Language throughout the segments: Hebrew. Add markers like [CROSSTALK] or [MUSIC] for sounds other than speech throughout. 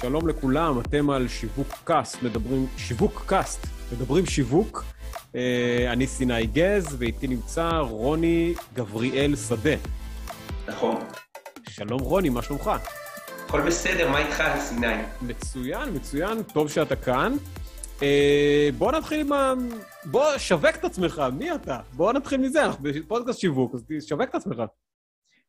שלום לכולם, אתם על שיווקאסט, מדברים, שיווקאסט, מדברים שיווק. אה, אני סיני גז, ואיתי נמצא רוני גבריאל שדה. נכון. שלום רוני, מה שלומך? הכל בסדר, מה איתך, סיני? מצוין, מצוין, טוב שאתה כאן. אה, בוא נתחיל עם ה... בוא, שווק את עצמך, מי אתה? בוא נתחיל מזה, אנחנו בפודקאסט שיווק, אז תשווק את עצמך.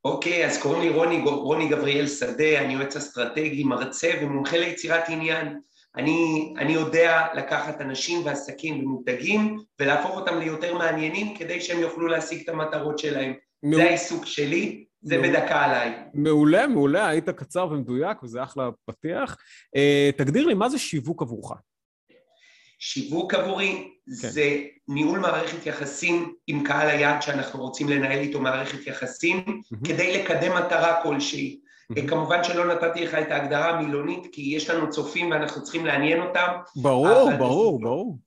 אוקיי, אז קוראים לי רוני, רוני גבריאל שדה, אני יועץ אסטרטגי, מרצה ומומחה ליצירת עניין. אני, אני יודע לקחת אנשים ועסקים ומותגים ולהפוך אותם ליותר מעניינים כדי שהם יוכלו להשיג את המטרות שלהם. מעולה. זה העיסוק שלי, זה מעולה. בדקה עליי. מעולה, מעולה, היית קצר ומדויק וזה אחלה פתיח. Uh, תגדיר לי, מה זה שיווק עבורך? שיווק עבורי כן. זה ניהול מערכת יחסים עם קהל היעד שאנחנו רוצים לנהל איתו מערכת יחסים mm-hmm. כדי לקדם מטרה כלשהי. Mm-hmm. כמובן שלא נתתי לך את ההגדרה המילונית כי יש לנו צופים ואנחנו צריכים לעניין אותם. ברור, ברור, בסופו, ברור.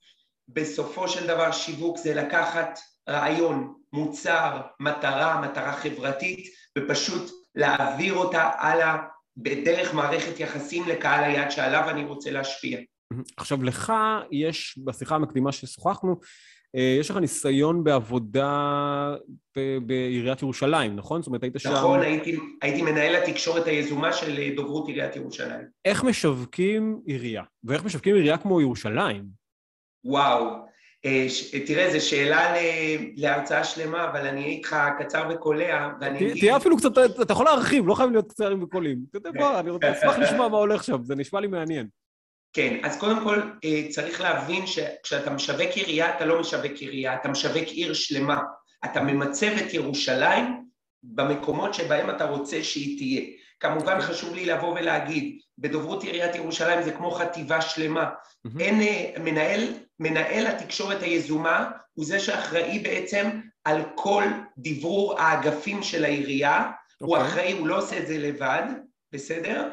בסופו של דבר שיווק זה לקחת רעיון, מוצר, מטרה, מטרה חברתית ופשוט להעביר אותה הלאה בדרך מערכת יחסים לקהל היעד שעליו אני רוצה להשפיע. עכשיו, לך יש, בשיחה המקדימה ששוחחנו, אה, יש לך ניסיון בעבודה בעיריית ירושלים, נכון? זאת אומרת, היית שם... נכון, הייתי, הייתי מנהל התקשורת היזומה של דוברות עיריית ירושלים. איך משווקים עירייה? ואיך משווקים עירייה כמו ירושלים? וואו, אה, תראה, זו שאלה להרצאה שלמה, אבל אני אהיה איתך קצר וקולע, ואני אגיד... תהיה אפילו קצת, אתה יכול להרחיב, לא חייב להיות קצרים וקולעים. אתה יודע, בוא, אני אשמח לשמוע מה הולך שם, זה נשמע לי מעניין. כן, אז קודם כל אה, צריך להבין שכשאתה משווק עירייה, אתה לא משווק עירייה, אתה משווק עיר שלמה. אתה ממצב את ירושלים במקומות שבהם אתה רוצה שהיא תהיה. כמובן חשוב לי לבוא ולהגיד, בדוברות עיריית ירושלים זה כמו חטיבה שלמה. Mm-hmm. אין אה, מנהל, מנהל התקשורת היזומה הוא זה שאחראי בעצם על כל דברור האגפים של העירייה, okay. הוא אוקיי. אחראי, הוא לא עושה את זה לבד, בסדר?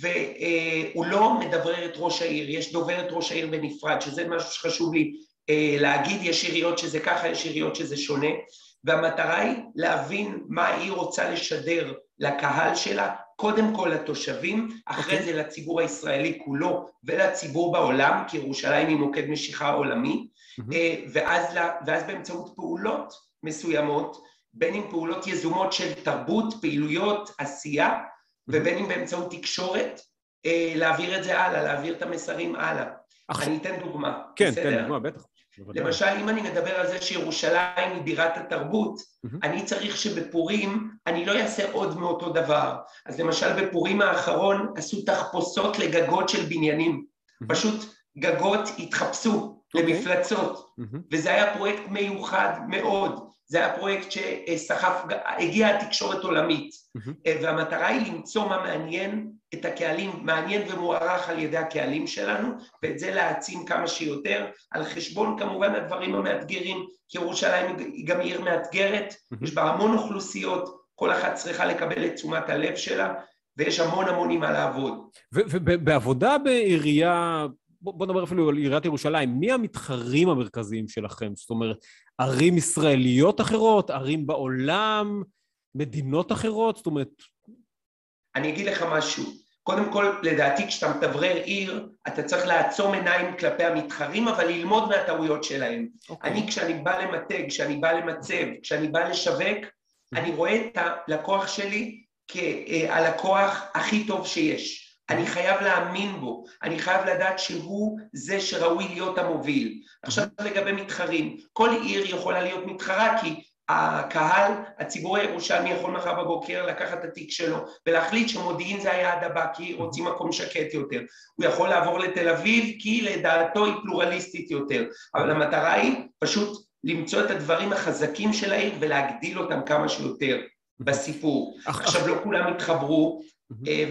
והוא לא מדברר את ראש העיר, יש דובר את ראש העיר בנפרד, שזה משהו שחשוב לי אה, להגיד, יש עיריות שזה ככה, יש עיריות שזה שונה, והמטרה היא להבין מה העיר רוצה לשדר לקהל שלה, קודם כל לתושבים, אחרי okay. אוקיי. זה לציבור הישראלי כולו ולציבור בעולם, כי ירושלים היא מוקד משיכה עולמי, mm-hmm. ואז, ואז באמצעות פעולות מסוימות, בין אם פעולות יזומות של תרבות, פעילויות, עשייה, ובין אם באמצעות תקשורת, אה, להעביר את זה הלאה, להעביר את המסרים הלאה. אני אתן דוגמה, כן, בסדר? כן, תן דוגמה, בטח. למשל, אם אני מדבר על זה שירושלים היא בירת התרבות, mm-hmm. אני צריך שבפורים אני לא אעשה עוד מאותו דבר. אז למשל, בפורים האחרון עשו תחפושות לגגות של בניינים. Mm-hmm. פשוט גגות התחפשו okay. למפלצות, mm-hmm. וזה היה פרויקט מיוחד מאוד. זה היה פרויקט שסחף, הגיעה התקשורת עולמית, mm-hmm. והמטרה היא למצוא מה מעניין את הקהלים, מעניין ומוערך על ידי הקהלים שלנו, ואת זה להעצים כמה שיותר, על חשבון כמובן הדברים המאתגרים, כי ירושלים היא גם עיר מאתגרת, mm-hmm. יש בה המון אוכלוסיות, כל אחת צריכה לקבל את תשומת הלב שלה, ויש המון המון עם מה לעבוד. ובעבודה בעירייה בוא, נדבר אפילו על עיריית ירושלים, מי המתחרים המרכזיים שלכם? זאת אומרת, ערים ישראליות אחרות, ערים בעולם, מדינות אחרות? זאת אומרת... אני אגיד לך משהו. קודם כל, לדעתי, כשאתה מתברר עיר, אתה צריך לעצום עיניים כלפי המתחרים, אבל ללמוד מהטעויות שלהם. Okay. אוקיי. אני, כשאני בא למתג, כשאני בא למצב, כשאני בא לשווק, mm-hmm. אני רואה את הלקוח שלי כהלקוח הכי טוב שיש. אני חייב להאמין בו, אני חייב לדעת שהוא זה שראוי להיות המוביל. עכשיו לגבי מתחרים, כל עיר יכולה להיות מתחרה כי הקהל, הציבור הירושלמי יכול מחר בבוקר לקחת את התיק שלו ולהחליט שמודיעין זה היעד הבא כי רוצים מקום שקט יותר. הוא יכול לעבור לתל אביב כי לדעתו היא פלורליסטית יותר, אבל המטרה היא פשוט למצוא את הדברים החזקים של העיר ולהגדיל אותם כמה שיותר בסיפור. עכשיו לא כולם התחברו,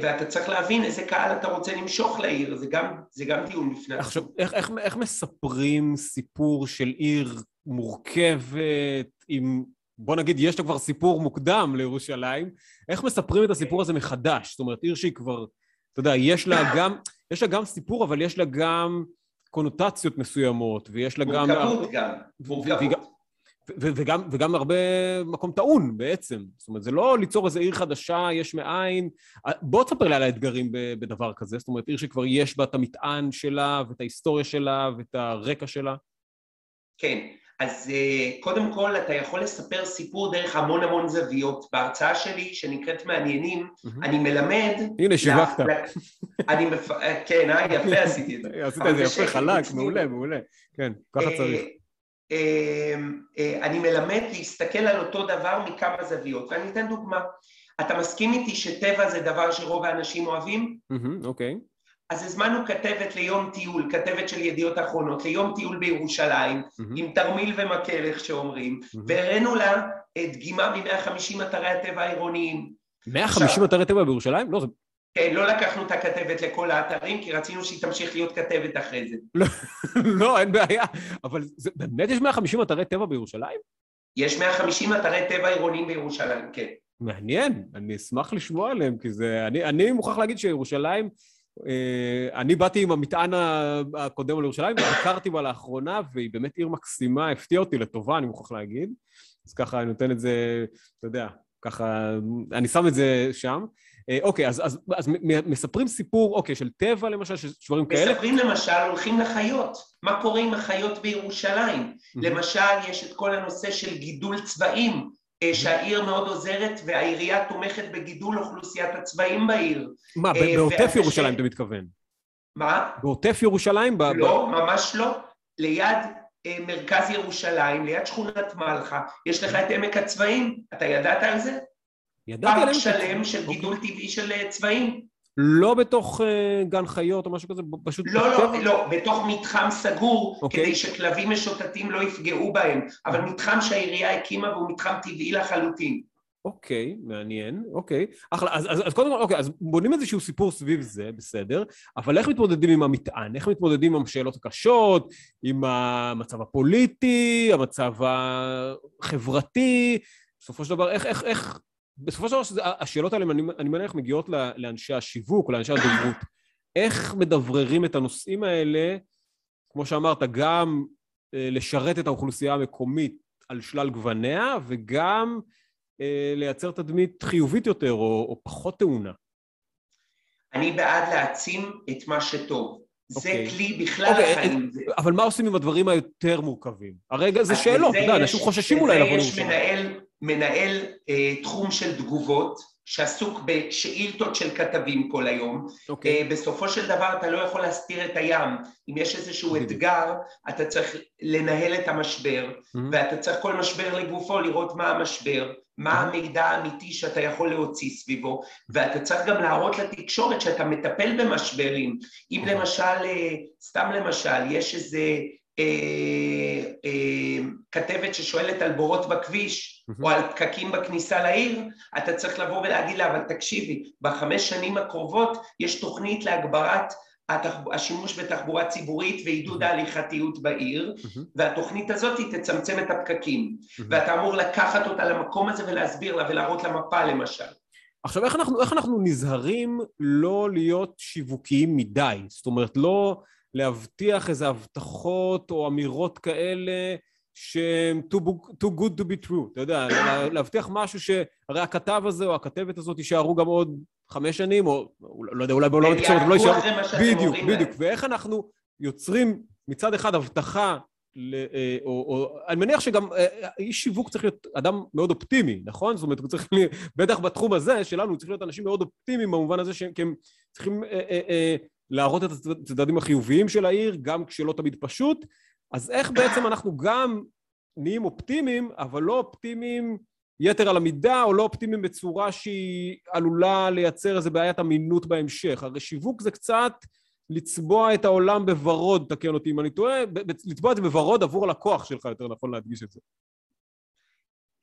ואתה צריך להבין איזה קהל אתה רוצה למשוך לעיר, זה גם, זה גם דיון בפני עצמו. עכשיו, איך, איך, איך מספרים סיפור של עיר מורכבת עם... בוא נגיד, יש לה כבר סיפור מוקדם לירושלים, איך מספרים את הסיפור הזה מחדש? זאת אומרת, עיר שהיא כבר, אתה יודע, יש לה [COUGHS] גם, יש לה גם סיפור, אבל יש לה גם קונוטציות מסוימות, ויש לה גם... מורכבות גם, מורכבות. וגם, וגם הרבה מקום טעון בעצם. זאת אומרת, זה לא ליצור איזו עיר חדשה, יש מאין. בוא תספר לי על האתגרים בדבר כזה. זאת אומרת, עיר שכבר יש בה את המטען שלה, ואת ההיסטוריה שלה, ואת הרקע שלה. כן, אז אה, קודם כל אתה יכול לספר סיפור דרך המון המון זוויות. בהרצאה שלי, שנקראת מעניינים, אני מלמד... הנה, שיווקת. אני מפ... אה, כן, אה, יפה עשיתי את זה. [LAUGHS] עשית את זה יפה, חלק, מעולה, מעולה. כן, ככה אה, צריך. אני מלמד להסתכל על אותו דבר מכמה זוויות, ואני אתן דוגמה. אתה מסכים איתי שטבע זה דבר שרוב האנשים אוהבים? אוקיי. אז הזמנו כתבת ליום טיול, כתבת של ידיעות אחרונות, ליום טיול בירושלים, mm-hmm. עם תרמיל ומקל, איך שאומרים, mm-hmm. והראינו לה דגימה מ-150 אתרי הטבע העירוניים. 150 אתרי טבע בירושלים? לא, זה... כן, לא לקחנו את הכתבת לכל האתרים, כי רצינו שהיא תמשיך להיות כתבת אחרי זה. לא, [LAUGHS] לא, אין בעיה. אבל זה, באמת יש 150 אתרי טבע בירושלים? יש 150 אתרי טבע עירוניים בירושלים, כן. מעניין, אני אשמח לשמוע עליהם, כי זה... אני, אני מוכרח להגיד שירושלים... אה, אני באתי עם המטען הקודם על ירושלים, וביקרתי בה לאחרונה, והיא באמת עיר מקסימה, הפתיעה אותי לטובה, אני מוכרח להגיד. אז ככה אני נותן את זה, אתה יודע, ככה, אני שם את זה שם. אה, אוקיי, אז, אז, אז מספרים סיפור, אוקיי, של טבע למשל, של דברים כאלה? מספרים למשל, הולכים לחיות. מה קורה עם החיות בירושלים? Mm-hmm. למשל, יש את כל הנושא של גידול צבעים. אה, שהעיר מאוד עוזרת והעירייה תומכת בגידול אוכלוסיית הצבעים בעיר. מה, אה, בעוטף ירושלים אתה מתכוון? מה? בעוטף ירושלים? לא, ממש לא. ליד מרכז ירושלים, ליד שכונת מלחה, יש לך את עמק הצבעים. אתה ידעת על זה? ידעתי על עמק הצבעים. פארק שלם של אוקיי. גידול טבעי של צבעים. לא בתוך uh, גן חיות או משהו כזה, פשוט... לא, לא, לא, בתוך מתחם סגור. אוקיי. כדי שכלבים משוטטים לא יפגעו בהם, אבל מתחם שהעירייה הקימה והוא מתחם טבעי לחלוטין. אוקיי, מעניין, אוקיי. אחלה, אז, אז, אז קודם כל, אוקיי, אז בונים איזשהו סיפור סביב זה, בסדר, אבל איך מתמודדים עם המטען? איך מתמודדים עם השאלות הקשות, עם המצב הפוליטי, המצב החברתי? בסופו של דבר, איך, איך, איך, בסופו של דבר השאלות האלה, אני, אני מניח, מגיעות לאנשי השיווק לאנשי הדוברות. איך מדבררים את הנושאים האלה, כמו שאמרת, גם אה, לשרת את האוכלוסייה המקומית על שלל גווניה, וגם אה, לייצר תדמית חיובית יותר או, או פחות טעונה? אני בעד להעצים את מה שטוב. Okay. זה אוקיי. כלי בכלל okay, החיים. אה, אבל מה עושים עם הדברים היותר מורכבים? הרגע זה שאלות, אתה יודע, אנשים חוששים אולי לבוא לירושלים. יש מנהל אה, תחום של תגובות, שעסוק בשאילתות של כתבים כל היום. Okay. אוקיי. אה, בסופו של דבר אתה לא יכול להסתיר את הים. אם יש איזשהו okay. אתגר, אתה צריך לנהל את המשבר, mm-hmm. ואתה צריך כל משבר לגופו לראות מה המשבר, מה mm-hmm. המידע האמיתי שאתה יכול להוציא סביבו, ואתה צריך גם להראות לתקשורת שאתה מטפל במשברים. אם mm-hmm. למשל, אה, סתם למשל, יש איזה אה, אה, כתבת ששואלת על בורות בכביש. או על פקקים בכניסה לעיר, אתה צריך לבוא ולהגיד לה, אבל תקשיבי, בחמש שנים הקרובות יש תוכנית להגברת השימוש בתחבורה ציבורית ועידוד ההליכתיות בעיר, mm-hmm. והתוכנית הזאת תצמצם את הפקקים, mm-hmm. ואתה אמור לקחת אותה למקום הזה ולהסביר לה ולהראות לה מפה למשל. עכשיו, איך אנחנו, איך אנחנו נזהרים לא להיות שיווקיים מדי? זאת אומרת, לא... להבטיח איזה הבטחות או אמירות כאלה שהן too, too good to be true, אתה יודע, להבטיח משהו שהרי הכתב הזה או הכתבת הזאת יישארו גם עוד חמש שנים, או לא יודע, אולי בעולם התקשורת הם לא יישארו... בדיוק, בדיוק. ואיך אנחנו יוצרים מצד אחד הבטחה אה, או, או, אני מניח שגם אה, איש שיווק צריך להיות אדם מאוד אופטימי, נכון? זאת אומרת, הוא צריך, בטח בתחום הזה שלנו, הוא צריך להיות אנשים מאוד אופטימיים במובן הזה שהם צריכים אה, אה, אה, להראות את הצדדים החיוביים של העיר, גם כשלא תמיד פשוט. אז איך בעצם אנחנו גם נהיים אופטימיים, אבל לא אופטימיים יתר על המידה, או לא אופטימיים בצורה שהיא עלולה לייצר איזו בעיית אמינות בהמשך. הרי שיווק זה קצת לצבוע את העולם בוורוד, תקן אותי אם אני טועה, לצבוע את זה בוורוד עבור הלקוח שלך, יותר נכון להדגיש את זה.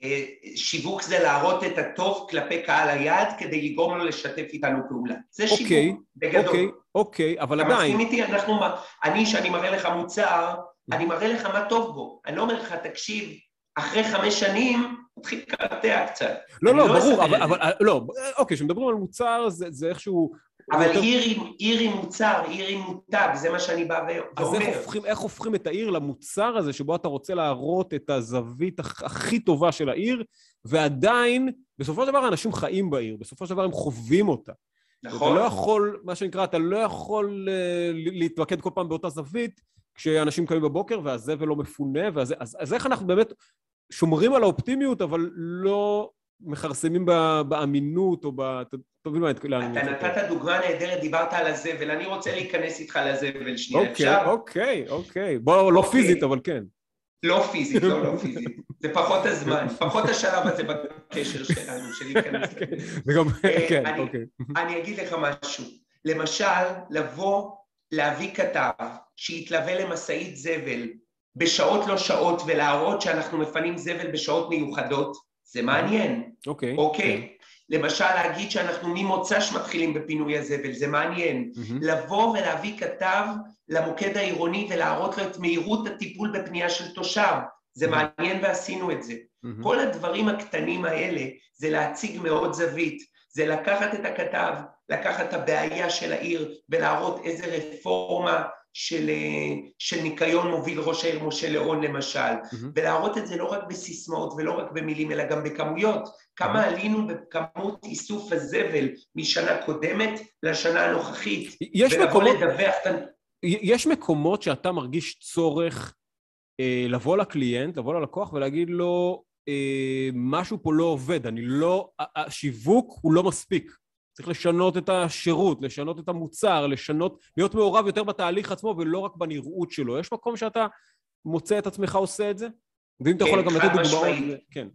אה, שיווק זה להראות את הטוב כלפי קהל היעד כדי לגרום לו לשתף איתנו פעולה. זה שיווק אוקיי, בגדול. אוקיי, אוקיי, אבל עדיין... אתה מסכים איתי? אנחנו, אני, שאני מראה לך מוצר, אני מראה לך מה טוב בו. אני לא אומר לך, תקשיב, אחרי חמש שנים, מתחיל לקרטע קצת. לא, לא, לא ברור, אבל, אבל, לא, אוקיי, כשמדברים על מוצר, זה, זה איכשהו אבל יותר- עיר עיר עם מוצר, עיר עם מותג, זה מה שאני בא ו- אז איך ואומר. הופכים, איך הופכים את העיר למוצר הזה שבו אתה רוצה להראות את הזווית הכ- הכי טובה של העיר, ועדיין, בסופו של דבר אנשים חיים בעיר, בסופו של דבר הם חווים אותה. נכון? אתה לא יכול, מה שנקרא, אתה לא יכול ל- להתמקד כל פעם באותה זווית כשאנשים קמים בבוקר והזבל לא מפונה, והזה, אז, אז איך אנחנו באמת שומרים על האופטימיות, אבל לא מכרסמים באמינות או ב... אתה מבין מה לאן אני אתה. נתת דוגמה נהדרת, דיברת על הזבל, אני רוצה להיכנס איתך לזבל שנייה, אוקיי, אפשר? אוקיי, אוקיי. בוא, לא אוקיי. פיזית, אבל כן. לא פיזית, לא, לא [LAUGHS] פיזית. זה פחות הזמן, פחות השלב הזה בקשר שלנו, של להיכנס. [LAUGHS] וגם, אה, [LAUGHS] כן, אוקיי. אני אגיד לך משהו. למשל, לבוא, להביא כתב שיתלווה למשאית זבל בשעות לא שעות ולהראות שאנחנו מפנים זבל בשעות מיוחדות, זה מעניין, אוקיי. אוקיי? למשל, להגיד שאנחנו ממוצ"ש מתחילים בפינוי הזבל, זה מעניין. מהמם. לבוא ולהביא כתב למוקד העירוני ולהראות לו את מהירות הטיפול בפנייה של תושב, זה מעניין ועשינו את זה. מהמם. כל הדברים הקטנים האלה זה להציג מאוד זווית, זה לקחת את הכתב, לקחת את הבעיה של העיר ולהראות איזה רפורמה של, אה, של ניקיון מוביל ראש העיר משה ליאון למשל, מהמם. ולהראות את זה לא רק בסיסמאות ולא רק במילים אלא גם בכמויות, כמה עלינו בכמות איסוף הזבל משנה קודמת לשנה הנוכחית, יש מקומות, לדווח, יש מקומות שאתה מרגיש צורך אה, לבוא לקליינט, לבוא ללקוח ולהגיד לו, אה, משהו פה לא עובד, אני לא, השיווק הוא לא מספיק. צריך לשנות את השירות, לשנות את המוצר, לשנות, להיות מעורב יותר בתהליך עצמו ולא רק בנראות שלו. יש מקום שאתה מוצא את עצמך עושה את זה? ואם אתה כן, יכול גם לתת דוגמאות... כן.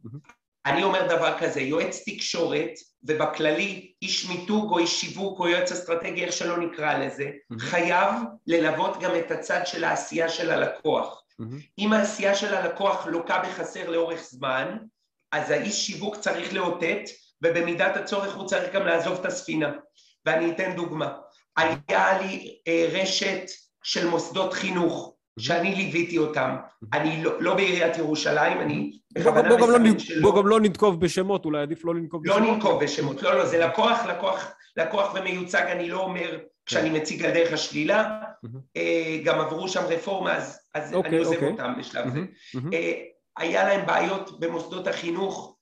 אני אומר דבר כזה, יועץ תקשורת, ובכללי איש מיתוג או איש שיווק או יועץ אסטרטגי, איך שלא נקרא לזה. חייב ללוות גם את הצד של העשייה של הלקוח. אם העשייה של הלקוח לוקה בחסר לאורך זמן, אז האיש שיווק צריך לאותת, ובמידת הצורך הוא צריך גם לעזוב את הספינה. ואני אתן דוגמה. היה לי אה, רשת של מוסדות חינוך, שאני ליוויתי אותם. אני לא, לא בעיריית ירושלים, אני בכוונה לא, מסמן נ- שלא. בוא גם לא ננקוב בשמות, אולי עדיף לא לנקוב לא בשמות. ננקוב בשמות, לא, לא, זה לקוח, לקוח, לקוח ומיוצג, אני לא אומר כשאני מציג על דרך השלילה, מהמם. אה, גם עברו שם רפורמה, אז, אז אוקיי, אני עוזב אוקיי. אותם בשלב זה. אה, היה להם בעיות במוסדות החינוך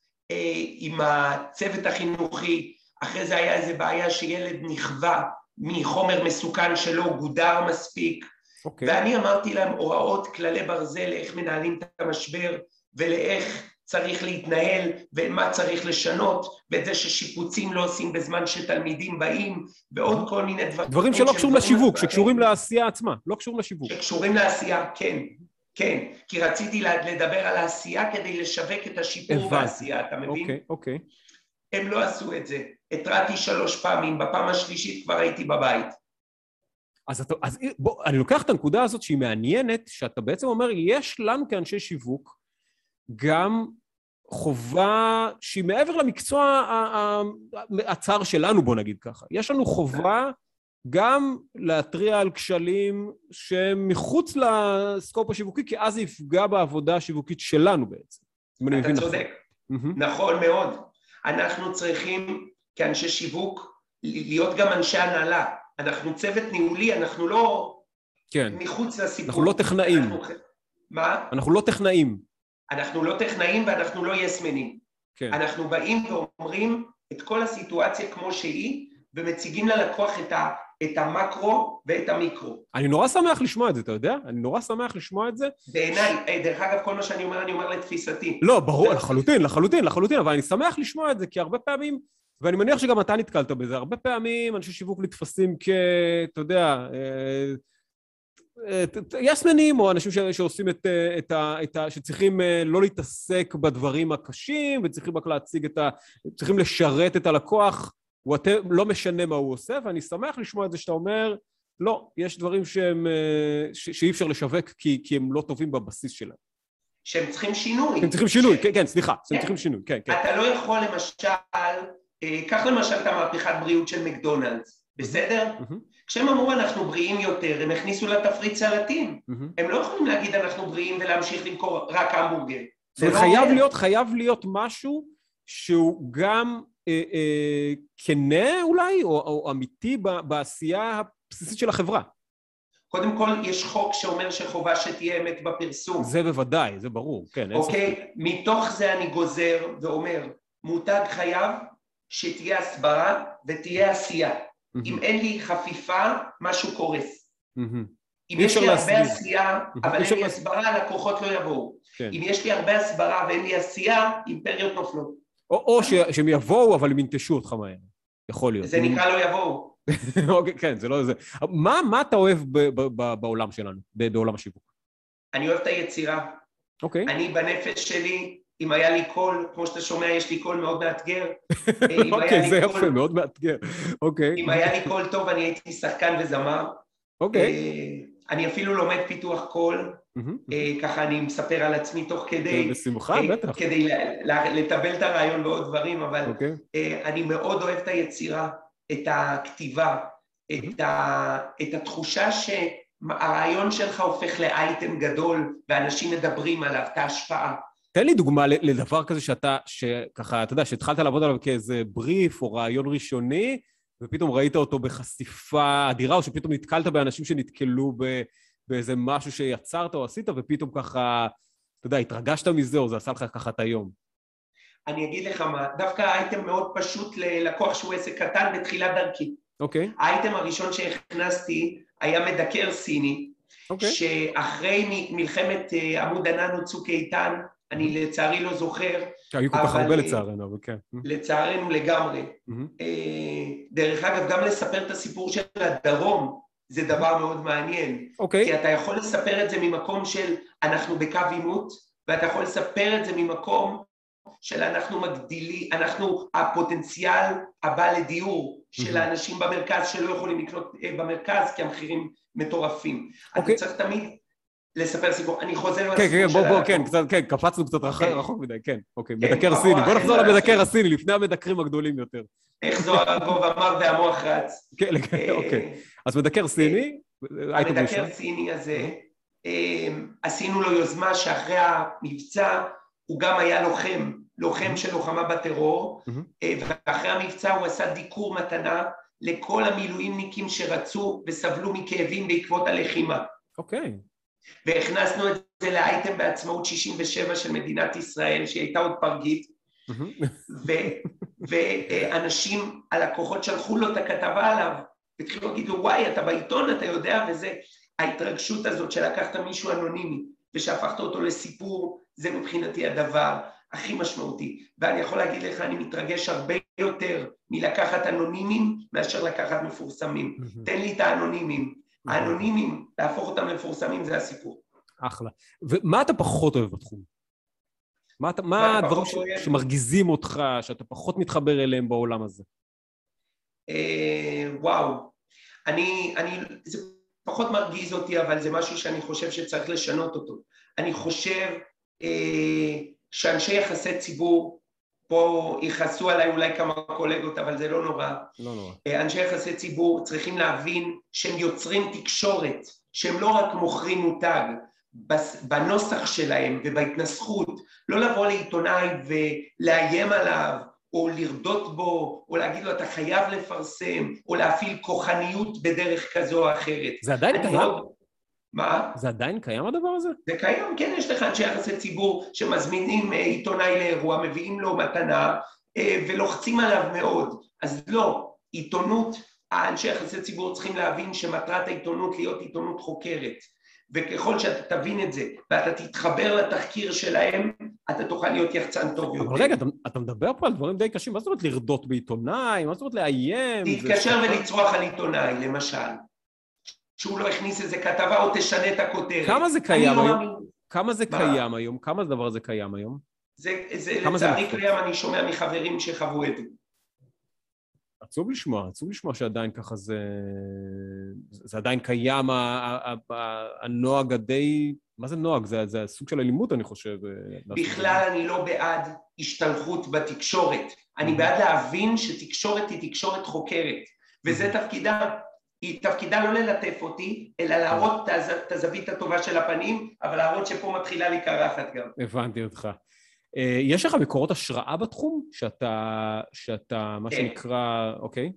עם הצוות החינוכי, אחרי זה היה איזה בעיה שילד נכווה מחומר מסוכן שלא גודר מספיק, אוקיי. ואני אמרתי להם הוראות, כללי ברזל, לאיך מנהלים את המשבר ולאיך צריך להתנהל ומה צריך לשנות, ואת זה ששיפוצים לא עושים בזמן שתלמידים באים, ועוד כל מיני דברים. דברים שלא קשורים לשיווק. שקשורים לעשייה עצמה, לא קשורים לשיווק. שקשורים לעשייה, כן, כן, כי רציתי לדבר על העשייה כדי לשווק את השיפור. בעשייה, אתה מבין? אוקיי, אוקיי. הם לא עשו את זה. התרעתי שלוש פעמים, בפעם השלישית כבר הייתי בבית. אז, אתה, אז בוא, אני לוקח את הנקודה הזאת שהיא מעניינת, שאתה בעצם אומר, יש לנו כאנשי שיווק גם חובה שהיא מעבר למקצוע הצר שלנו, בוא נגיד ככה. יש לנו חובה גם להתריע על כשלים שהם מחוץ לסקופ השיווקי, כי אז זה יפגע בעבודה השיווקית שלנו בעצם. אתה נכון. צודק, מהמם. נכון מאוד. אנחנו צריכים כאנשי שיווק להיות גם אנשי הנהלה. אנחנו צוות ניהולי, אנחנו לא כן. מחוץ לסיפור. אנחנו לא טכנאים. אנחנו- מה? אנחנו לא טכנאים. אנחנו לא טכנאים ואנחנו לא יסמנים. כן. אנחנו באים ואומרים את כל הסיטואציה כמו שהיא, ומציגים ללקוח את, ה, את המקרו ואת המיקרו. אני נורא שמח לשמוע את זה, אתה יודע? אני נורא שמח לשמוע את זה. בעיניי, אה, דרך אגב, כל מה שאני אומר, אני אומר לתפיסתי. לא, ברור, לחלוטין, לחלוטין, לחלוטין, אבל אני שמח לשמוע את זה, כי הרבה פעמים, ואני מניח שגם אתה נתקלת בזה, הרבה פעמים אנשי שיווק נתפסים כ... אתה יודע, אה, אה, יסמנים, או אנשים ש- שעושים את, את ה... את ה... שצריכים לא להתעסק בדברים הקשים, וצריכים רק להציג את ה... צריכים לשרת את הלקוח, לא משנה מה הוא עושה, ואני שמח לשמוע את זה שאתה אומר, לא, יש דברים שהם, אה, ש... שאי אפשר לשווק כי, כי הם לא טובים בבסיס שלהם. שהם צריכים שינוי. הם צריכים שינוי, ש- כן, כן, סליחה, כן. צריכים שינוי, כן, כן. אתה לא יכול למשל, אה, קח למשל את המהפכת בריאות של מקדונלדס, בסדר? מהמם, כשהם אמרו אנחנו בריאים יותר, הם הכניסו לתפריט סלטים. מהמם. הם לא יכולים להגיד אנחנו בריאים ולהמשיך למכור רק המבורגר. זאת אומרת, זה לא חייב. להיות, חייב להיות משהו שהוא גם אה, אה, כנה אולי, או, או אמיתי ב, בעשייה הבסיסית של החברה. קודם כל, יש חוק שאומר שחובה שתהיה אמת בפרסום. זה בוודאי, זה ברור, כן. אוקיי? מתוך זה אני גוזר ואומר, מותג חייב שתהיה הסברה ותהיה עשייה. Mm-hmm. אם אין לי חפיפה, משהו קורס. Mm-hmm. אם יש לי הרבה עשייה, אבל אין לי הסברה, לקוחות לא יבואו. כן. אם יש לי הרבה הסברה ואין לי עשייה, אימפריות נופלות. או שהם יבואו, אבל הם ינטשו אותך מהר. יכול להיות. זה נקרא לא יבואו. [LAUGHS] אוקיי, כן, זה לא זה. מה אתה אוהב בעולם שלנו, בעולם השיווק? אני אוהב את היצירה. אוקיי. אני בנפש שלי, אם היה לי קול, כמו שאתה שומע, יש לי קול מאוד מאתגר. [LAUGHS] אוקיי, זה יפה, מאוד מאתגר. אוקיי. אם היה לי קול טוב, אני הייתי שחקן וזמר. אוקיי. אני אפילו לומד פיתוח קול, ככה אני מספר על עצמי תוך כדי... בשמחה, בטח. כדי לטבל את הרעיון ועוד דברים, אבל אוקיי. אני מאוד אוהב את היצירה, את הכתיבה, את התחושה שהרעיון שלך הופך לאייטם גדול ואנשים מדברים עליו, את ההשפעה. תן לי דוגמה לדבר כזה שאתה, שככה, אתה יודע, שהתחלת לעבוד עליו כאיזה בריף או רעיון ראשוני, ופתאום ראית אותו בחשיפה אדירה, או שפתאום נתקלת באנשים שנתקלו ב, באיזה משהו שיצרת או עשית, ופתאום ככה, אתה יודע, התרגשת מזה, או זה עשה לך ככה את היום. אני אגיד לך מה, דווקא האייטם מאוד פשוט ללקוח שהוא עסק קטן בתחילת דרכי. אוקיי. Okay. האייטם הראשון שהכנסתי היה מדקר סיני, okay. אוקיי. שאחרי מלחמת אה, עמוד ענן או צוק איתן, אני לצערי לא זוכר. היו כל כך הרבה לצערנו, אבל כן. לצערנו לגמרי. אה, דרך אגב, גם לספר את הסיפור של הדרום זה דבר מאוד מעניין. אוקיי. כי אתה יכול לספר את זה ממקום של אנחנו בקו עימות, ואתה יכול לספר את זה ממקום של אנחנו מגדילים, אנחנו הפוטנציאל הבא לדיור של האנשים במרכז שלא יכולים לקנות אה, במרכז כי המחירים מטורפים. אוקיי. אתה צריך תמיד לספר סיפור, אני חוזר כן, כן, בוא, בוא, כן, קצת, כן, קפצנו קצת כן. רחוק מדי, כן, אוקיי, כן, מדקר סיני, בוא נחזור למדקר הסיני, לפני המדקרים הגדולים יותר. איך זוהר ארגוב אמר והמוח רץ. כן, אה, אוקיי, אז מדקר סיני, המדקר סיני הזה, אה, עשינו לו יוזמה שאחרי המבצע הוא גם היה לוחם, לוחם של לוחמה בטרור, אה, ואחרי המבצע הוא עשה דיקור מתנה לכל המילואימניקים שרצו וסבלו מכאבים בעקבות הלחימה. אוקיי. והכנסנו את זה לאייטם בעצמאות 67 של מדינת ישראל, שהיא הייתה עוד פרגית, ואנשים, הלקוחות שלחו לו את הכתבה עליו, והתחילו להגיד לו, וואי, אתה בעיתון, אתה יודע, וזה, ההתרגשות הזאת שלקחת מישהו אנונימי ושהפכת אותו לסיפור, זה מבחינתי הדבר הכי משמעותי. ואני יכול להגיד לך, אני מתרגש הרבה יותר מלקחת אנונימים מאשר לקחת מפורסמים. תן לי את האנונימים. האנונימיים, להפוך אותם למפורסמים זה הסיפור. אחלה. ומה אתה פחות אוהב בתחום? מה, אתה, מה הדברים ש... שמרגיזים אותך, שאתה פחות מתחבר אליהם בעולם הזה? אה, וואו, אני, אני, זה פחות מרגיז אותי, אבל זה משהו שאני חושב שצריך לשנות אותו. אני חושב אה, שאנשי יחסי ציבור פה יכעסו עליי אולי כמה קולגות, אבל זה לא נורא. לא נורא. אה, אנשי יחסי ציבור צריכים להבין שהם יוצרים תקשורת, שהם לא רק מוכרים מותג, בנוסח שלהם ובהתנסחות, לא לבוא לעיתונאי ולאיים עליו, או לרדות בו, או להגיד לו אתה חייב לפרסם, או להפעיל כוחניות בדרך כזו או אחרת. זה עדיין קיים? לא... מה? זה עדיין קיים הדבר הזה? זה קיים, כן, יש לך אנשי יחסי ציבור שמזמינים אה, עיתונאי לאירוע, מביאים לו מתנה אה, ולוחצים עליו מאוד. אז לא, עיתונות, האנשי יחסי ציבור צריכים להבין שמטרת העיתונות להיות עיתונות חוקרת. וככל שאתה תבין את זה ואתה תתחבר לתחקיר שלהם, אתה תוכל להיות יחצן טוב יותר. אבל רגע, אתה, אתה מדבר פה על דברים די קשים, מה זאת אומרת לרדות בעיתונאי? מה זאת אומרת לאיים? להתקשר זה... ולצרוח על עיתונאי, למשל. שהוא לא הכניס איזה כתבה או תשנה את הכותרת. כמה זה קיים לא היום? לא... כמה זה מה? קיים היום? כמה הדבר הזה קיים היום? זה, זה לצערי קיים, אני שומע מחברים שחוו את זה. עצוב לשמוע, עצוב לשמוע שעדיין ככה זה... זה עדיין קיים, הנוהג הדי... מה זה נוהג? זה, זה סוג של אלימות, אני חושב. אה, בכלל אני לא בעד השתלחות בתקשורת. אני בעד להבין שתקשורת היא תקשורת חוקרת, וזה תפקידה. היא תפקידה לא ללטף אותי, אלא להראות את הזווית הטובה של הפנים, אבל להראות שפה מתחילה לי קרחת גם. הבנתי אותך. אה, יש לך מקורות השראה בתחום? שאתה, שאתה, מה כן. שנקרא, אוקיי?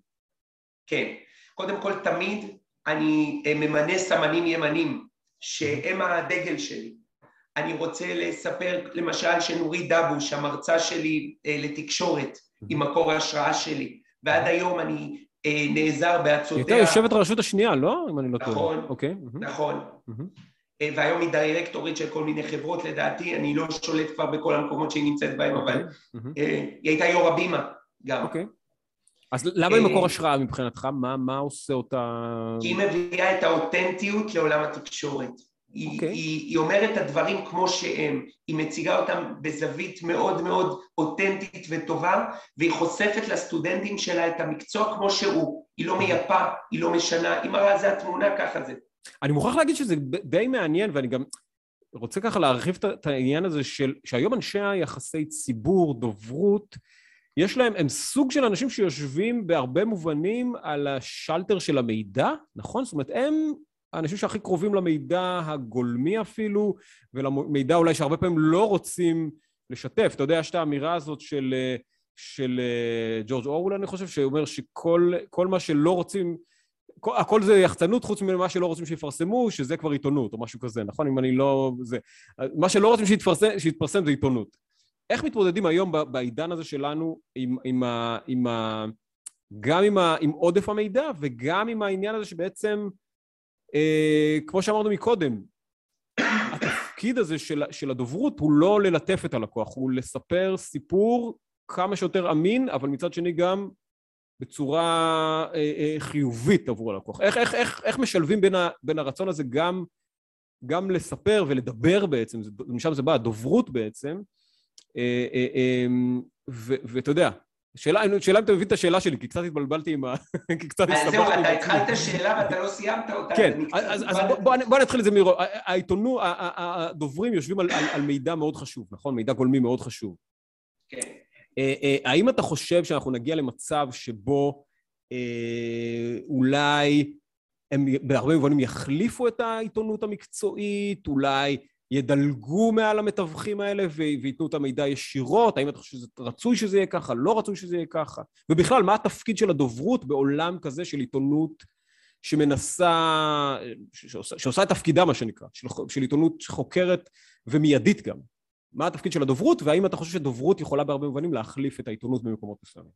כן. קודם כל, תמיד אני אה, ממנה סמנים ימנים, שהם הדגל שלי. אני רוצה לספר, למשל, שנורית דבוש, המרצה שלי אה, לתקשורת, היא מקור ההשראה שלי, ועד היום אני אה, נעזר היא בהצעותיה. הייתה יושבת הרשות השנייה, לא? אם אני לא טועה. נכון. אוקיי. נכון. אה, והיום היא דירקטורית של כל מיני חברות, לדעתי, אני לא שולט כבר בכל המקומות שהיא נמצאת בהם, אבל מהמם. אה, היא הייתה יו"ר הבימה גם. אוקיי. אז למה היא מקור השראה מבחינתך? מה, מה עושה אותה... כי היא מביאה את האותנטיות לעולם התקשורת. היא, אוקיי. היא, היא אומרת את הדברים כמו שהם, היא מציגה אותם בזווית מאוד מאוד אותנטית וטובה, והיא חושפת לסטודנטים שלה את המקצוע כמו שהוא. היא לא מייפה, היא לא משנה, היא מראה זה התמונה, ככה זה. אני מוכרח להגיד שזה די מעניין, ואני גם רוצה ככה להרחיב את העניין הזה של... שהיום אנשי היחסי ציבור, דוברות, יש להם, הם סוג של אנשים שיושבים בהרבה מובנים על השלטר של המידע, נכון? זאת אומרת, הם האנשים שהכי קרובים למידע הגולמי אפילו, ולמידע אולי שהרבה פעמים לא רוצים לשתף. אתה יודע, יש את האמירה הזאת של, אה, של אה, ג'ורג' אורוול, אני חושב, שאומר שכל כל מה שלא רוצים, כל, הכל זה יחצנות חוץ ממה שלא רוצים שיפרסמו, שזה כבר עיתונות, או משהו כזה, נכון? אם אני לא... זה... מה שלא רוצים שיתפרסם, שיתפרסם זה עיתונות. איך מתמודדים היום בעידן הזה שלנו עם, עם, ה, עם ה, גם עם, ה, עם עודף המידע וגם עם העניין הזה שבעצם, אה, כמו שאמרנו מקודם, התפקיד הזה של, של הדוברות הוא לא ללטף את הלקוח, הוא לספר סיפור כמה שיותר אמין, אבל מצד שני גם בצורה אה, אה, חיובית עבור הלקוח. איך, איך, איך, איך משלבים בין, ה, בין הרצון הזה גם, גם לספר ולדבר בעצם, משם זה בא, הדוברות בעצם, אה, אה, אה, ואתה יודע, שאלה, שאלה אם אתה מבין את השאלה שלי, כי קצת התבלבלתי עם ה... [LAUGHS] כי קצת אז הסתבכתי זהו, אתה. התחלת שאלה ואתה לא סיימת אותה. כן, אז. בוא, נתחיל את זה מראש. העיתונות, הדוברים יושבים על, מידע מאוד חשוב, נכון? מידע גולמי מאוד חשוב. כן. אה, אה, האם אתה חושב שאנחנו נגיע למצב שבו אה, אולי הם בהרבה מובנים יחליפו את העיתונות המקצועית, אולי ידלגו מעל המתווכים האלה וייתנו את המידע ישירות? האם אתה חושב שזה רצוי שזה יהיה ככה, לא רצוי שזה יהיה ככה? ובכלל, מה התפקיד של הדוברות בעולם כזה של עיתונות שמנסה, ש- שעושה, שעושה את תפקידה, מה שנקרא, של, של עיתונות שחוקרת ומיידית גם? מה התפקיד של הדוברות, והאם אתה חושב שדוברות יכולה בהרבה מובנים להחליף את העיתונות במקומות מסוימים?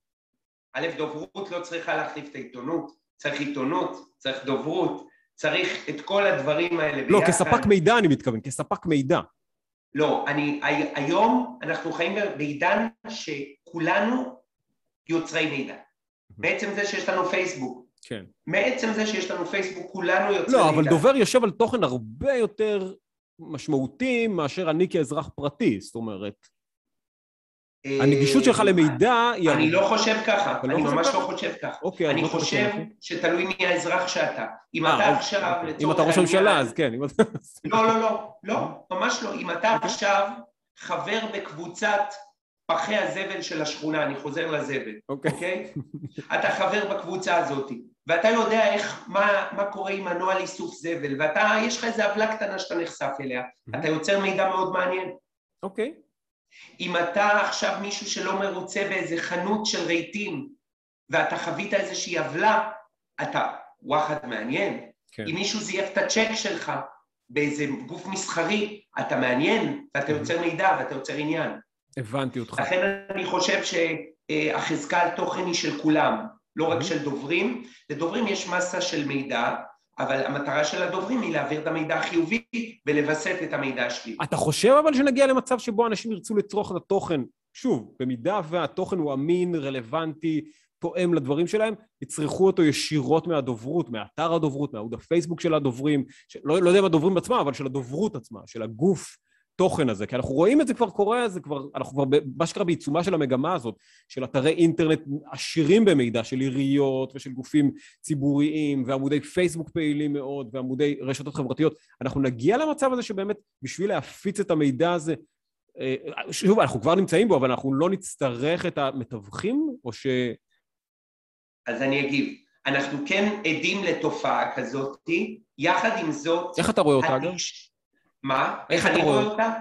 א', דוברות לא צריכה להחליף את העיתונות, צריך עיתונות, צריך דוברות, צריך את כל הדברים האלה לא, ביחד. כספק מידע אני מתכוון, כספק מידע. לא, אני, הי- היום אנחנו חיים בעידן שכולנו יוצרי מידע. בעצם זה שיש לנו פייסבוק, כן. מעצם זה שיש לנו פייסבוק כולנו יוצרי לא, מידע. אבל דובר יושב על תוכן הרבה יותר משמעותי מאשר אני כאזרח פרטי, זאת אומרת, הנגישות שלך למידע היא... אני לא חושב ככה, לא אני ממש? לא חושב ככה. אוקיי, אני חושב. שתלוי מי האזרח שאתה. אם אה, אתה אוקיי, עכשיו, אוקיי. אם אתה ראש הממשלה, אז כן. לא, לא, לא, לא, ממש לא. אם אתה אוקיי. עכשיו חבר בקבוצת פחי הזבל של השכונה, אני חוזר לזבל, אוקיי. אתה חבר בקבוצה הזאת, ואתה יודע איך, מה, מה קורה עם הנוהל איסוף זבל, ואתה, יש לך איזה עוולה קטנה שאתה נחשף אליה, אתה יוצר מידע מאוד מעניין. אוקיי. אם אתה עכשיו מישהו שלא מרוצה באיזה חנות של רהיטים, ואתה חווית איזושהי עוולה, אתה וואחד מעניין. כן. אם מישהו זייף את הצ'ק שלך באיזה גוף מסחרי, אתה מעניין, ואתה יוצר מידע ואתה יוצר עניין. הבנתי אותך. לכן אני חושב שהחזקה על תוכן היא של כולם, לא רק Mhm. של דוברים. לדוברים יש מסה של מידע, אבל המטרה של הדוברים היא להעביר את המידע החיובי ולווסת את המידע השלילי. אתה חושב אבל שנגיע למצב שבו אנשים ירצו לצרוך את התוכן, שוב, במידה והתוכן הוא אמין, רלוונטי, תואם לדברים שלהם, יצרכו אותו ישירות מהדוברות, מאתר הדוברות, מהעמוד הפייסבוק של הדוברים, של, לא, לא יודע אם הדוברים עצמם, אבל של הדוברות עצמה, של הגוף תוכן הזה, כי אנחנו רואים את זה כבר קורה, זה כבר, אנחנו כבר, מה שקרה בעיצומה של המגמה הזאת, של אתרי אינטרנט עשירים במידע, של עיריות ושל גופים ציבוריים, ועמודי פייסבוק פעילים מאוד, ועמודי רשתות חברתיות. אנחנו נגיע למצב הזה שבאמת, בשביל להפיץ את המידע הזה, אה, שוב, אנחנו כבר נמצאים בו, אבל אנחנו לא נצטרך את המתווכים, או ש... אז אני אגיב. אנחנו כן עדים לתופעה כזאת, יחד עם זאת... איך אתה רואה אותה, אגב? מה? איך אני רואה רואה אותה?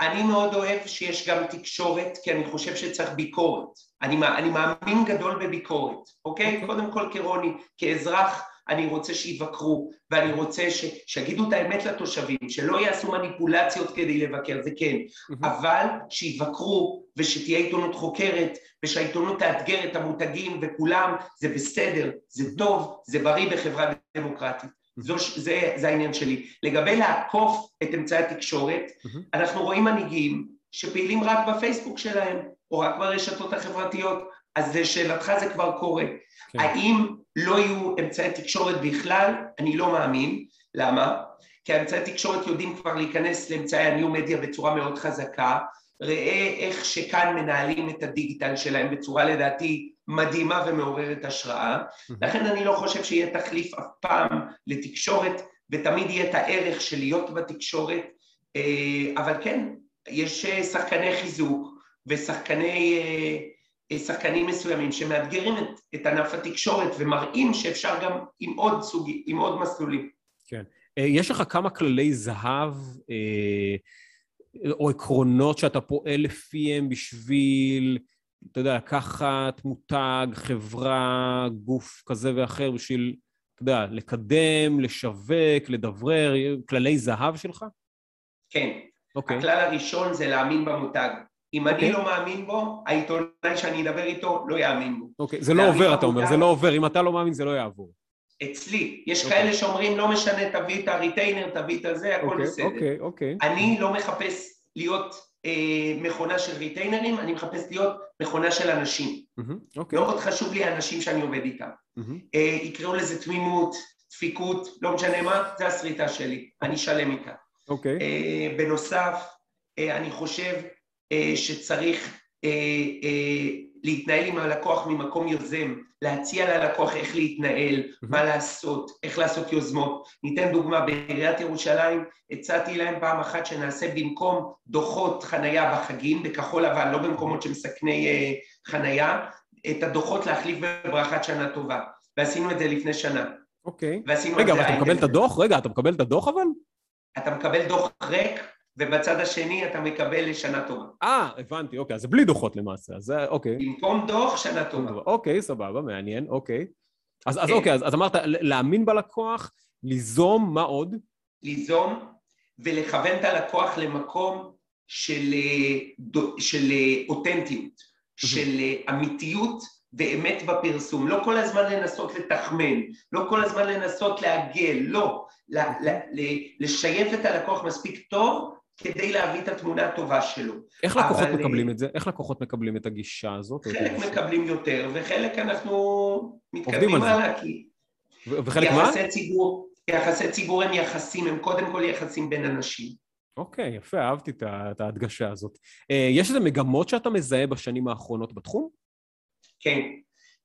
אני מאוד אוהב שיש גם תקשורת, כי אני חושב שצריך ביקורת. אני, אני מאמין גדול בביקורת, אוקיי? Okay. אוקיי. קודם כל כרוני, כאזרח, אני רוצה שיבקרו, ואני רוצה ש, שיגידו את האמת לתושבים, שלא יעשו מניפולציות כדי לבקר, זה כן, mm-hmm. אבל שיבקרו ושתהיה עיתונות חוקרת, ושהעיתונות תאתגר את המותגים וכולם, זה בסדר, זה טוב, זה בריא בחברה דמוקרטית. זו, זה, זה העניין שלי. לגבי לעקוף את אמצעי התקשורת, mm-hmm. אנחנו רואים מנהיגים שפעילים רק בפייסבוק שלהם, או רק ברשתות החברתיות, אז לשאלתך זה כבר קורה. כן. האם לא יהיו אמצעי תקשורת בכלל? אני לא מאמין. למה? כי אמצעי תקשורת יודעים כבר להיכנס לאמצעי הניו מדיה בצורה מאוד חזקה. ראה איך שכאן מנהלים את הדיגיטל שלהם בצורה לדעתי מדהימה ומעוררת השראה. לכן אני לא חושב שיהיה תחליף אף פעם לתקשורת, ותמיד יהיה את הערך של להיות בתקשורת, אה, אבל כן, יש אה, שחקני חיזוק ושחקני... אה, שחקנים מסוימים שמאתגרים את, את ענף התקשורת ומראים שאפשר גם עם עוד סוגי, עם עוד מסלולים. כן. יש לך כמה כללי זהב או עקרונות שאתה פועל לפיהם בשביל אתה יודע, לקחת מותג, חברה, גוף כזה ואחר בשביל, אתה יודע, לקדם, לשווק, לדברר, כללי זהב שלך? כן. Okay. אוקיי. הכלל הראשון זה להאמין במותג. אם okay. אני אוקיי. לא מאמין בו, העיתונאי שאני אדבר איתו לא יאמין בו. אוקיי, okay. זה לא עובר, אתה אומר, זה לא עובר. אם אתה לא מאמין, זה לא יעבור. אצלי. יש okay. אוקיי. כאלה שאומרים, לא משנה, תביא את הריטיינר, תביא את הזה, הכל okay, בסדר. אוקיי, אוקיי. אני לא מחפש להיות מכונה של ריטיינרים, אני מחפש להיות מכונה של אנשים. Mm-hmm, okay. מאוד חשוב לי האנשים שאני עובד איתם. Mm-hmm. אה, יקראו לזה תמימות, דפיקות, לא משנה מה, זה הסריטה שלי, אני שלם איתה. אוקיי. Okay. אה, בנוסף, אה, אני חושב אה, שצריך אה, אה, להתנהל עם הלקוח ממקום יוזם, להציע ללקוח איך להתנהל. מה לעשות, איך לעשות יוזמות. ניתן דוגמה, בעיריית ירושלים הצעתי להם פעם אחת שנעשה במקום דוחות חנייה בחגים, בכחול לבן, לא במקומות שמסכני uh, חנייה, את הדוחות להחליף בברכת שנה טובה. ועשינו את זה לפני שנה. אוקיי. Okay. רגע, אבל אתה מקבל את הדוח? רגע, אתה מקבל את הדוח אבל? אתה מקבל דוח ריק, ובצד השני אתה מקבל לשנה טובה. אה, הבנתי, אוקיי, אז זה בלי דוחות למעשה, אז זה, אוקיי. במקום דוח, שנה טובה. אוקיי, סבבה, מעניין, אוקיי. אז, אז כן. אוקיי, אז, אז אמרת להאמין בלקוח, ליזום, מה עוד? ליזום ולכוון את הלקוח למקום של, של אותנטיות, של אמיתיות ואמת בפרסום. לא כל הזמן לנסות לתחמן, לא כל הזמן לנסות לעגל, לא. לשייף את הלקוח מספיק טוב כדי להביא את התמונה הטובה שלו. איך לקוחות אבל... מקבלים את זה? איך לקוחות מקבלים את הגישה הזאת? חלק מקבלים יותר, וחלק אנחנו מתקדמים הלאה, כי... וחלק מה? ציבור, יחסי ציבור הם יחסים, הם קודם כל יחסים בין אנשים. אוקיי, יפה, אהבתי את ההדגשה הזאת. אה, יש איזה מגמות שאתה מזהה בשנים האחרונות בתחום? כן.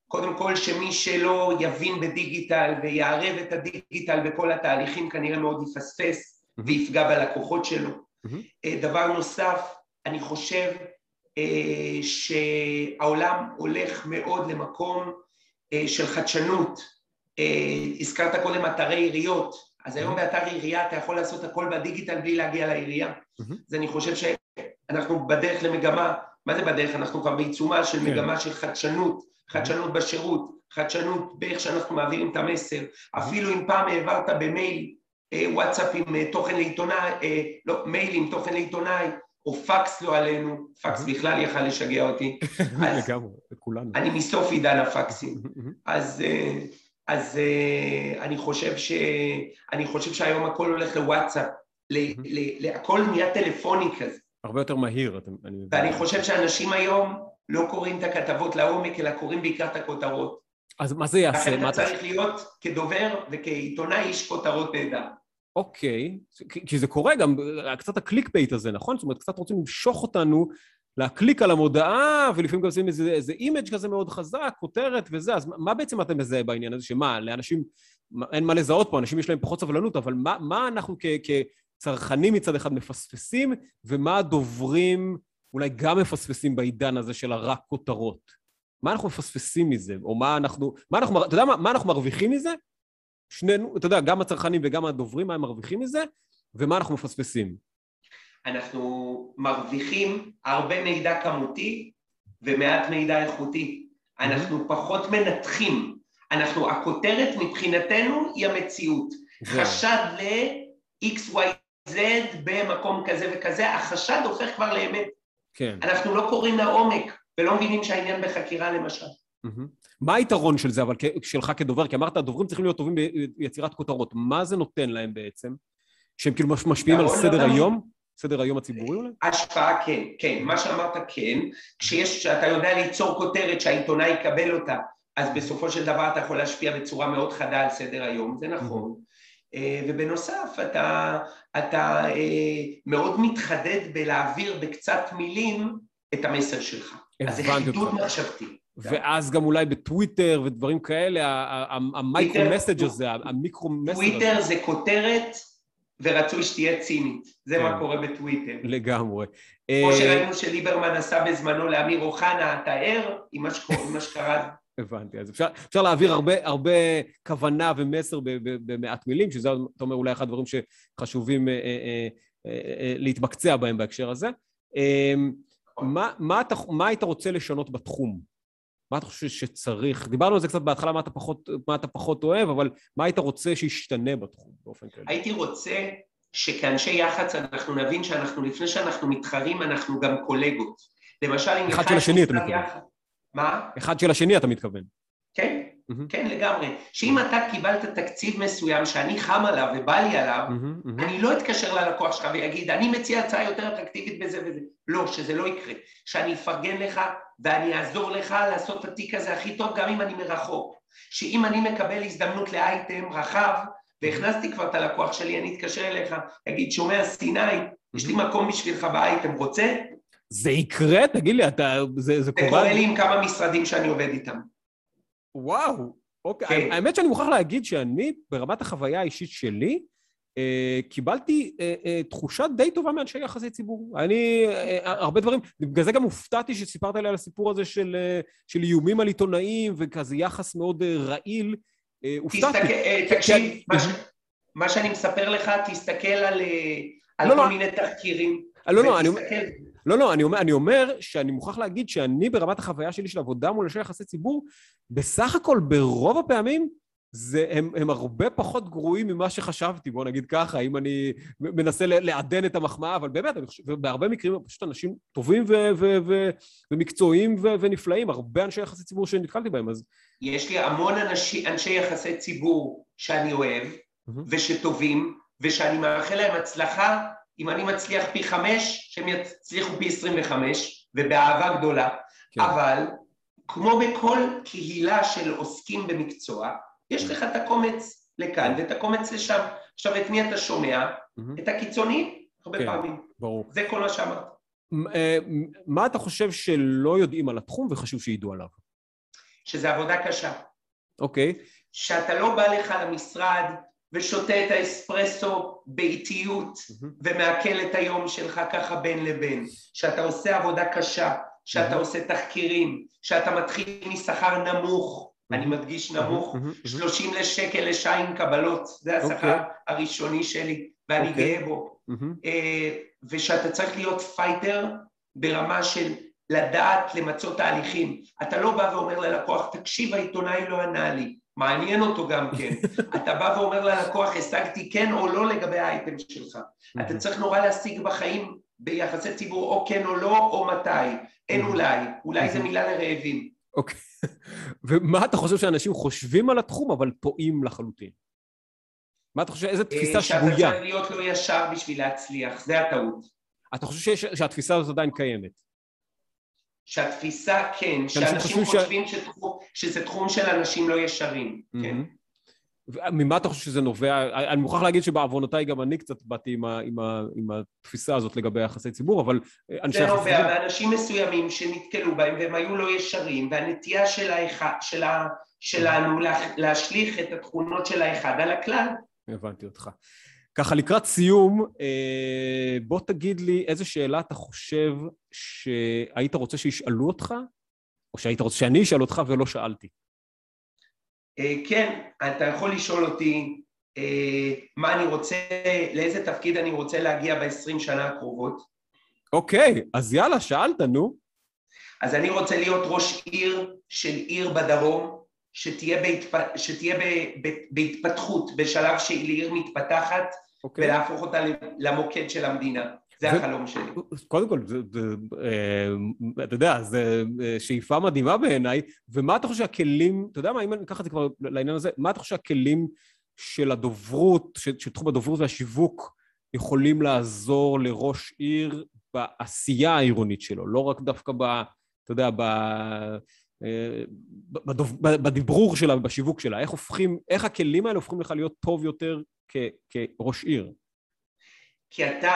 קודם כל שמי שלא יבין בדיגיטל ויערב את הדיגיטל בכל התהליכים כנראה מאוד יפספס ויפגע בלקוחות שלו. Mm-hmm. דבר נוסף, אני חושב אה, שהעולם הולך מאוד למקום אה, של חדשנות. הזכרת קודם אתרי עיריות, אז היום באתר עירייה אתה יכול לעשות הכל בדיגיטל בלי להגיע לעירייה. אז אני חושב שאנחנו בדרך למגמה, מה זה בדרך? אנחנו כבר בעיצומה של כן. מגמה של חדשנות, חדשנות בשירות, חדשנות באיך שאנחנו מעבירים את המסר, אפילו אם פעם העברת במייל אה, וואטסאפ עם אה, תוכן לעיתונאי, אה, לא, מייל עם תוכן לעיתונאי, או פקס לא עלינו, פקס בכלל יכל לשגע אותי. [LAUGHS] לגמרי, כולנו. אני מסוף עידן הפקסים. אז, אז אני חושב ש... אני חושב שהיום הכל הולך לוואטסאפ, הכל נהיה טלפוני כזה. הרבה יותר מהיר, אתם... ואני חושב שאנשים היום לא קוראים את הכתבות לעומק, אלא קוראים בעיקר את הכותרות. אז מה זה יעשה? אתה צריך להיות כדובר וכעיתונאי איש כותרות נהדר. אוקיי, כי זה קורה גם, קצת ה click bait הזה, נכון? זאת אומרת, קצת רוצים למשוך אותנו להקליק על המודעה, ולפעמים גם עושים איזה, איזה image כזה מאוד חזק, כותרת וזה, אז מה בעצם אתם מזהה בעניין הזה? שמה, לאנשים, אין מה לזהות פה, אנשים יש להם פחות סבלנות, אבל מה, מה אנחנו כ, כצרכנים מצד אחד מפספסים, ומה הדוברים אולי גם מפספסים בעידן הזה של הרק כותרות? מה אנחנו מפספסים מזה? או מה אנחנו... מה אנחנו אתה יודע מה, מה אנחנו מרוויחים מזה? שנינו, אתה יודע, גם הצרכנים וגם הדוברים, מה הם מרוויחים מזה, ומה אנחנו מפספסים. אנחנו מרוויחים הרבה מידע כמותי ומעט מידע איכותי. אנחנו פחות מנתחים. אנחנו, הכותרת מבחינתנו היא המציאות. זהו. חשד ל-XYZ במקום כזה וכזה, החשד הופך כבר לאמת. כן. אנחנו לא קוראים לעומק ולא מבינים שהעניין בחקירה למשל. מה היתרון של זה, אבל שלך כדובר? כי אמרת, הדוברים צריכים להיות טובים ביצירת כותרות. מה זה נותן להם בעצם? שהם כאילו מש- משפיעים על סדר. היום? סדר היום הציבורי אולי? השפעה כן, כן, מה שאמרת כן, כשיש, כשאתה יודע ליצור כותרת שהעיתונאי יקבל אותה, אז בסופו של דבר אתה יכול להשפיע בצורה מאוד חדה על סדר היום, זה נכון. אה, ובנוסף, אתה, אתה אה, מאוד מתחדד בלהעביר בקצת מילים את המסר שלך. אז זה חידוד. מחשבתי. ואז גם אולי בטוויטר ודברים כאלה, ה- ה- ה- ה micro-message טוויטר- הזה, ה micro-message הזה. טוויטר זה כותרת, ורצוי שתהיה צינית. זה כן. מה קורה בטוויטר. לגמרי. כמו אה, שראינו שליברמן עשה בזמנו לאמיר אוחנה, אתה ער עם מה שקרה הבנתי. אז אפשר, אפשר להעביר הרבה, הרבה כוונה ומסר במעט מילים, שזה, אתה אומר, אולי אחד הדברים שחשובים אה, אה, אה, אה, להתמקצע בהם בהקשר הזה. אה, מה, מה, אתה, מה היית רוצה לשנות בתחום? מה אתה חושב שצריך? דיברנו על זה קצת בהתחלה, מה אתה פחות, מה אתה פחות אוהב, אבל מה היית רוצה שישתנה בתחום באופן כללי? הייתי רוצה שכאנשי יח"צ אנחנו נבין שאנחנו, לפני שאנחנו מתחרים, אנחנו גם קולגות. למשל, אם אחד של השני, אתה מתכוון. יח"צ- מה? אחד של השני, אתה מתכוון. כן, מהמם. כן לגמרי. שאם אתה קיבלת תקציב מסוים שאני חם עליו ובא לי עליו, מהמם, מהמם. אני לא אתקשר ללקוח שלך ויגיד, אני מציע הצעה יותר אטרקטיבית בזה וזה. לא, שזה לא יקרה. שאני אפרגן לך ואני אעזור לך לעשות את התיק הזה הכי טוב, גם אם אני מרחוק. שאם אני מקבל הזדמנות לאייטם רחב, והכנסתי כבר את הלקוח שלי, אני אתקשר אליך, אגיד, שומע סיני, יש לי מקום בשבילך באייטם, רוצה? זה יקרה? תגיד לי, אתה... זה, זה זה קורה? לי עם כמה משרדים שאני עובד איתם. וואו, אוקיי. כן. האמת שאני מוכרח להגיד שאני, ברמת החוויה האישית שלי, קיבלתי אה, אה, תחושה די טובה מאנשי יחסי ציבור. אני, אה, הרבה דברים, בגלל זה גם הופתעתי שסיפרת לי על הסיפור הזה של, אה, של איומים על עיתונאים וכזה יחס מאוד אה, רעיל. אה, תסתכל, הופתעתי. אה, כן, תקשיב. מה מה שאני מספר לך, תסתכל על אה, על לא, כל לא. מיני תחקירים. אה, לא, לא, אני אומר... לא, לא, אני אומר, אני אומר שאני מוכרח להגיד שאני ברמת החוויה שלי של עבודה מול אנשי יחסי ציבור, בסך הכל ברוב הפעמים זה, הם, הם הרבה פחות גרועים ממה שחשבתי, בוא נגיד ככה, אם אני מנסה לעדן את המחמאה, אבל באמת, אני חושב, בהרבה מקרים הם פשוט אנשים טובים ו- ו- ו- ומקצועיים ו- ונפלאים, הרבה אנשי יחסי ציבור שנתקלתי בהם, אז... יש לי המון אנשי, אנשי יחסי ציבור שאני אוהב, מהמם. ושטובים, ושאני מאחל להם הצלחה, אם אני מצליח פי חמש, שהם יצליחו פי עשרים וחמש, ובאהבה גדולה. כן. אבל כמו בכל קהילה של עוסקים במקצוע, יש לך את הקומץ לכאן ואת הקומץ לשם. עכשיו, את מי אתה שומע? את הקיצוני, הרבה כן. פעמים. ברור. זה כל מה שאמרת. אה, מה אתה חושב שלא יודעים על התחום וחשוב שידעו עליו? שזה עבודה קשה. אוקיי, שאתה לא בא לך למשרד ושותה את האספרסו באיטיות מהמם. ומעכל את היום שלך ככה בין לבין, שאתה עושה עבודה קשה, שאתה מהמם. עושה תחקירים, שאתה מתחיל משכר נמוך, אני מדגיש נמוך, מהמם, מהמם. 30 שקל לשעה עם קבלות, זה השכר אוקיי. הראשוני שלי ואני אוקיי. גאה בו. אה, ושאתה צריך להיות פייטר ברמה של לדעת למצות תהליכים. אתה לא בא ואומר ללקוח, תקשיב, העיתונאי לא ענה לי, מעניין אותו גם כן. [LAUGHS] אתה בא ואומר ללקוח, השגתי כן או לא לגבי האייטם שלך. אתה צריך נורא להשיג בחיים ביחסי ציבור או כן או לא, או מתי. אין אולי, אולי זה מילה לרעבים. אוקיי. [LAUGHS] ומה אתה חושב שאנשים חושבים על התחום, אבל טועים לחלוטין? מה אתה חושב, איזה תפיסה אה, שאתה שגויה? צריך להיות לא ישר בשביל להצליח, זה הטעות. אתה חושב שיש, שהתפיסה הזאת עדיין קיימת? שהתפיסה כן, שאנשים חושבים ש- שתחום- שזה תחום של אנשים לא ישרים, כן. ממה אתה חושב שזה נובע? אני מוכרח להגיד שבעוונותיי גם אני קצת באתי עם, ה, עם, ה, עם התפיסה הזאת לגבי יחסי ציבור, אבל אנשי זה נובע. מאנשים מסוימים שנתקלו בהם והם היו לא ישרים, והנטייה של האחד, של ה, שלנו לה- להשליך את התכונות של האחד על הכלל. הבנתי אותך. ככה, לקראת סיום, אה, בוא תגיד לי איזה שאלה אתה חושב שהיית רוצה שישאלו אותך, או שהיית רוצה שאני אשאל אותך ולא שאלתי. אה, כן, אתה יכול לשאול אותי אה, מה אני רוצה, לאיזה תפקיד אני רוצה להגיע ב-20 שנה הקרובות. אוקיי, אז יאללה, שאלת, נו. אז אני רוצה להיות ראש עיר של עיר בדרום, שתהיה, בהתפ... שתהיה ב... ב... בהתפתחות, בשלב שהיא עיר מתפתחת, אוקיי. ולהפוך אותה למוקד של המדינה. זה. החלום שלי. קודם כל, אה, אתה יודע, זו אה, שאיפה מדהימה בעיניי, ומה אתה חושב שהכלים, אתה יודע מה, אם אני אקח את זה כבר לעניין הזה, מה אתה חושב שהכלים של הדוברות, של, תחום הדוברות והשיווק, יכולים לעזור לראש עיר בעשייה העירונית שלו, לא רק דווקא ב... אתה יודע, ב... אה, בדיברור שלה ובשיווק שלה, איך הופכים, איך הכלים האלה הופכים לך להיות טוב יותר כ, כראש עיר? כי אתה,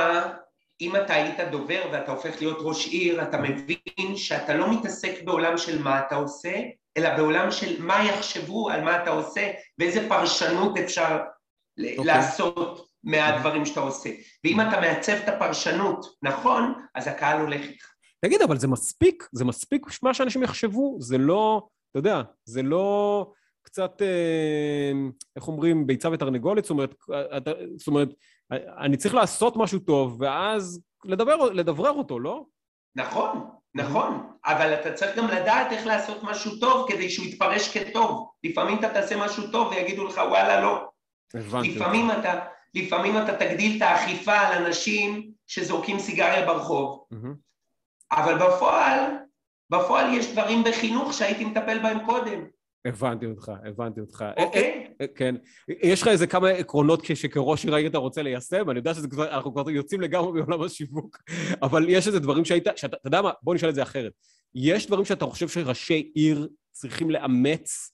אם אתה היית דובר ואתה הופך להיות ראש עיר, אתה מבין שאתה לא מתעסק בעולם של מה אתה עושה, אלא בעולם של מה יחשבו על מה אתה עושה ואיזה פרשנות אפשר okay. אוקיי. לעשות מהדברים שאתה עושה. ואם אתה מעצב את הפרשנות נכון, אז הקהל הולך איתך. תגיד, אבל זה מספיק? זה מספיק מה שאנשים יחשבו? זה לא, אתה יודע, זה לא קצת, אה, איך אומרים, ביצה ותרנגולת? זאת אומרת, אתה, זאת אומרת, אני צריך לעשות משהו טוב, ואז לדבר, לדברר אותו, לא? נכון, נכון, אבל אתה צריך גם לדעת איך לעשות משהו טוב כדי שהוא יתפרש כטוב. לפעמים אתה תעשה משהו טוב ויגידו לך, וואלה, לא. הבנתי. לפעמים אתה, לפעמים אתה תגדיל את האכיפה על אנשים שזורקים סיגריה ברחוב, mm-hmm. אבל בפועל, בפועל יש דברים בחינוך שהייתי מטפל בהם קודם. הבנתי אותך, הבנתי אותך. אוקיי. אה, אה, אה, כן. יש לך איזה כמה עקרונות שכראש עיר אתה רוצה ליישם? אני יודע שאנחנו כבר יוצאים לגמרי מעולם השיווק, אבל יש איזה דברים שהיית, שאתה, אתה יודע מה? בוא נשאל את זה אחרת. יש דברים שאתה חושב שראשי עיר צריכים לאמץ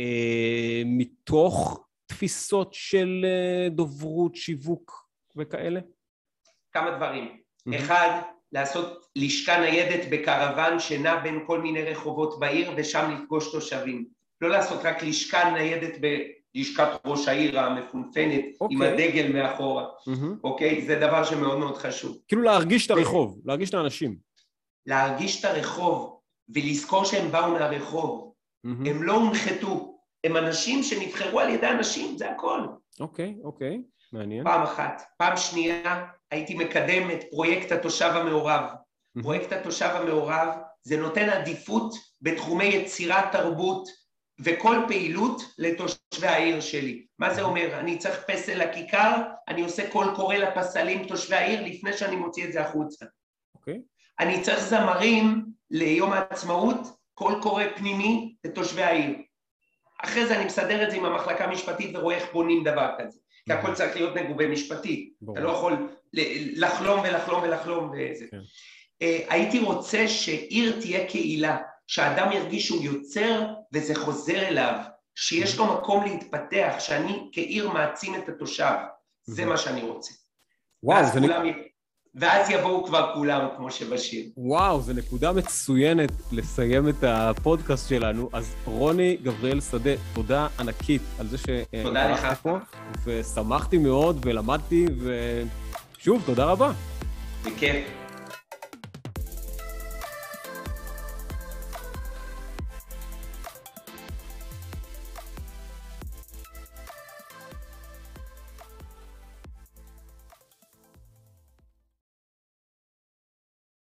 אה, מתוך תפיסות של אה, דוברות, שיווק וכאלה? כמה דברים. Mm-hmm. אחד, לעשות לשכה ניידת בקרוון שנע בין כל מיני רחובות בעיר ושם לפגוש תושבים. לא לעשות רק לשכה ניידת בלשכת ראש העיר המפונפנת okay. עם אוקיי. הדגל מאחורה, אוקיי? Mm-hmm. Okay? זה דבר שמאוד מאוד חשוב. כאילו להרגיש את הרחוב, להרגיש את האנשים. להרגיש את הרחוב ולזכור שהם באו מהרחוב. Mm-hmm. הם לא הונחתו, הם אנשים שנבחרו על ידי אנשים, זה הכל. אוקיי, אוקיי, אוקיי, אוקיי. מעניין. פעם אחת. פעם שנייה, הייתי מקדם את פרויקט התושב המעורב. Mm-hmm. פרויקט התושב המעורב זה נותן עדיפות בתחומי יצירת תרבות וכל פעילות לתושבי העיר שלי. מה זה אומר? אני צריך פסל לכיכר, אני עושה קול קורא לפסלים תושבי העיר לפני שאני מוציא את זה החוצה. אוקיי. אוקיי. אני צריך זמרים ליום העצמאות, קול קורא פנימי לתושבי העיר. אחרי זה אני מסדר את זה עם המחלקה המשפטית ורואה איך בונים דבר כזה. כי הכל צריך להיות מגובה משפטי. אתה לא יכול לחלום ולחלום ולחלום וזה. כן. אה, הייתי רוצה שעיר תהיה קהילה, שאדם ירגיש שהוא יוצר וזה חוזר אליו, שיש לו מקום להתפתח, שאני כעיר מעצים את התושב. זה מה שאני רוצה. וואו, זה... כולם... ואז יבואו כבר כולם, כמו שבשיר. וואו, זו נקודה מצוינת לסיים את הפודקאסט שלנו. אז רוני גבריאל שדה, תודה ענקית על זה שהלכת פה, ושמחתי מאוד ולמדתי, ושוב, תודה רבה. בכיף.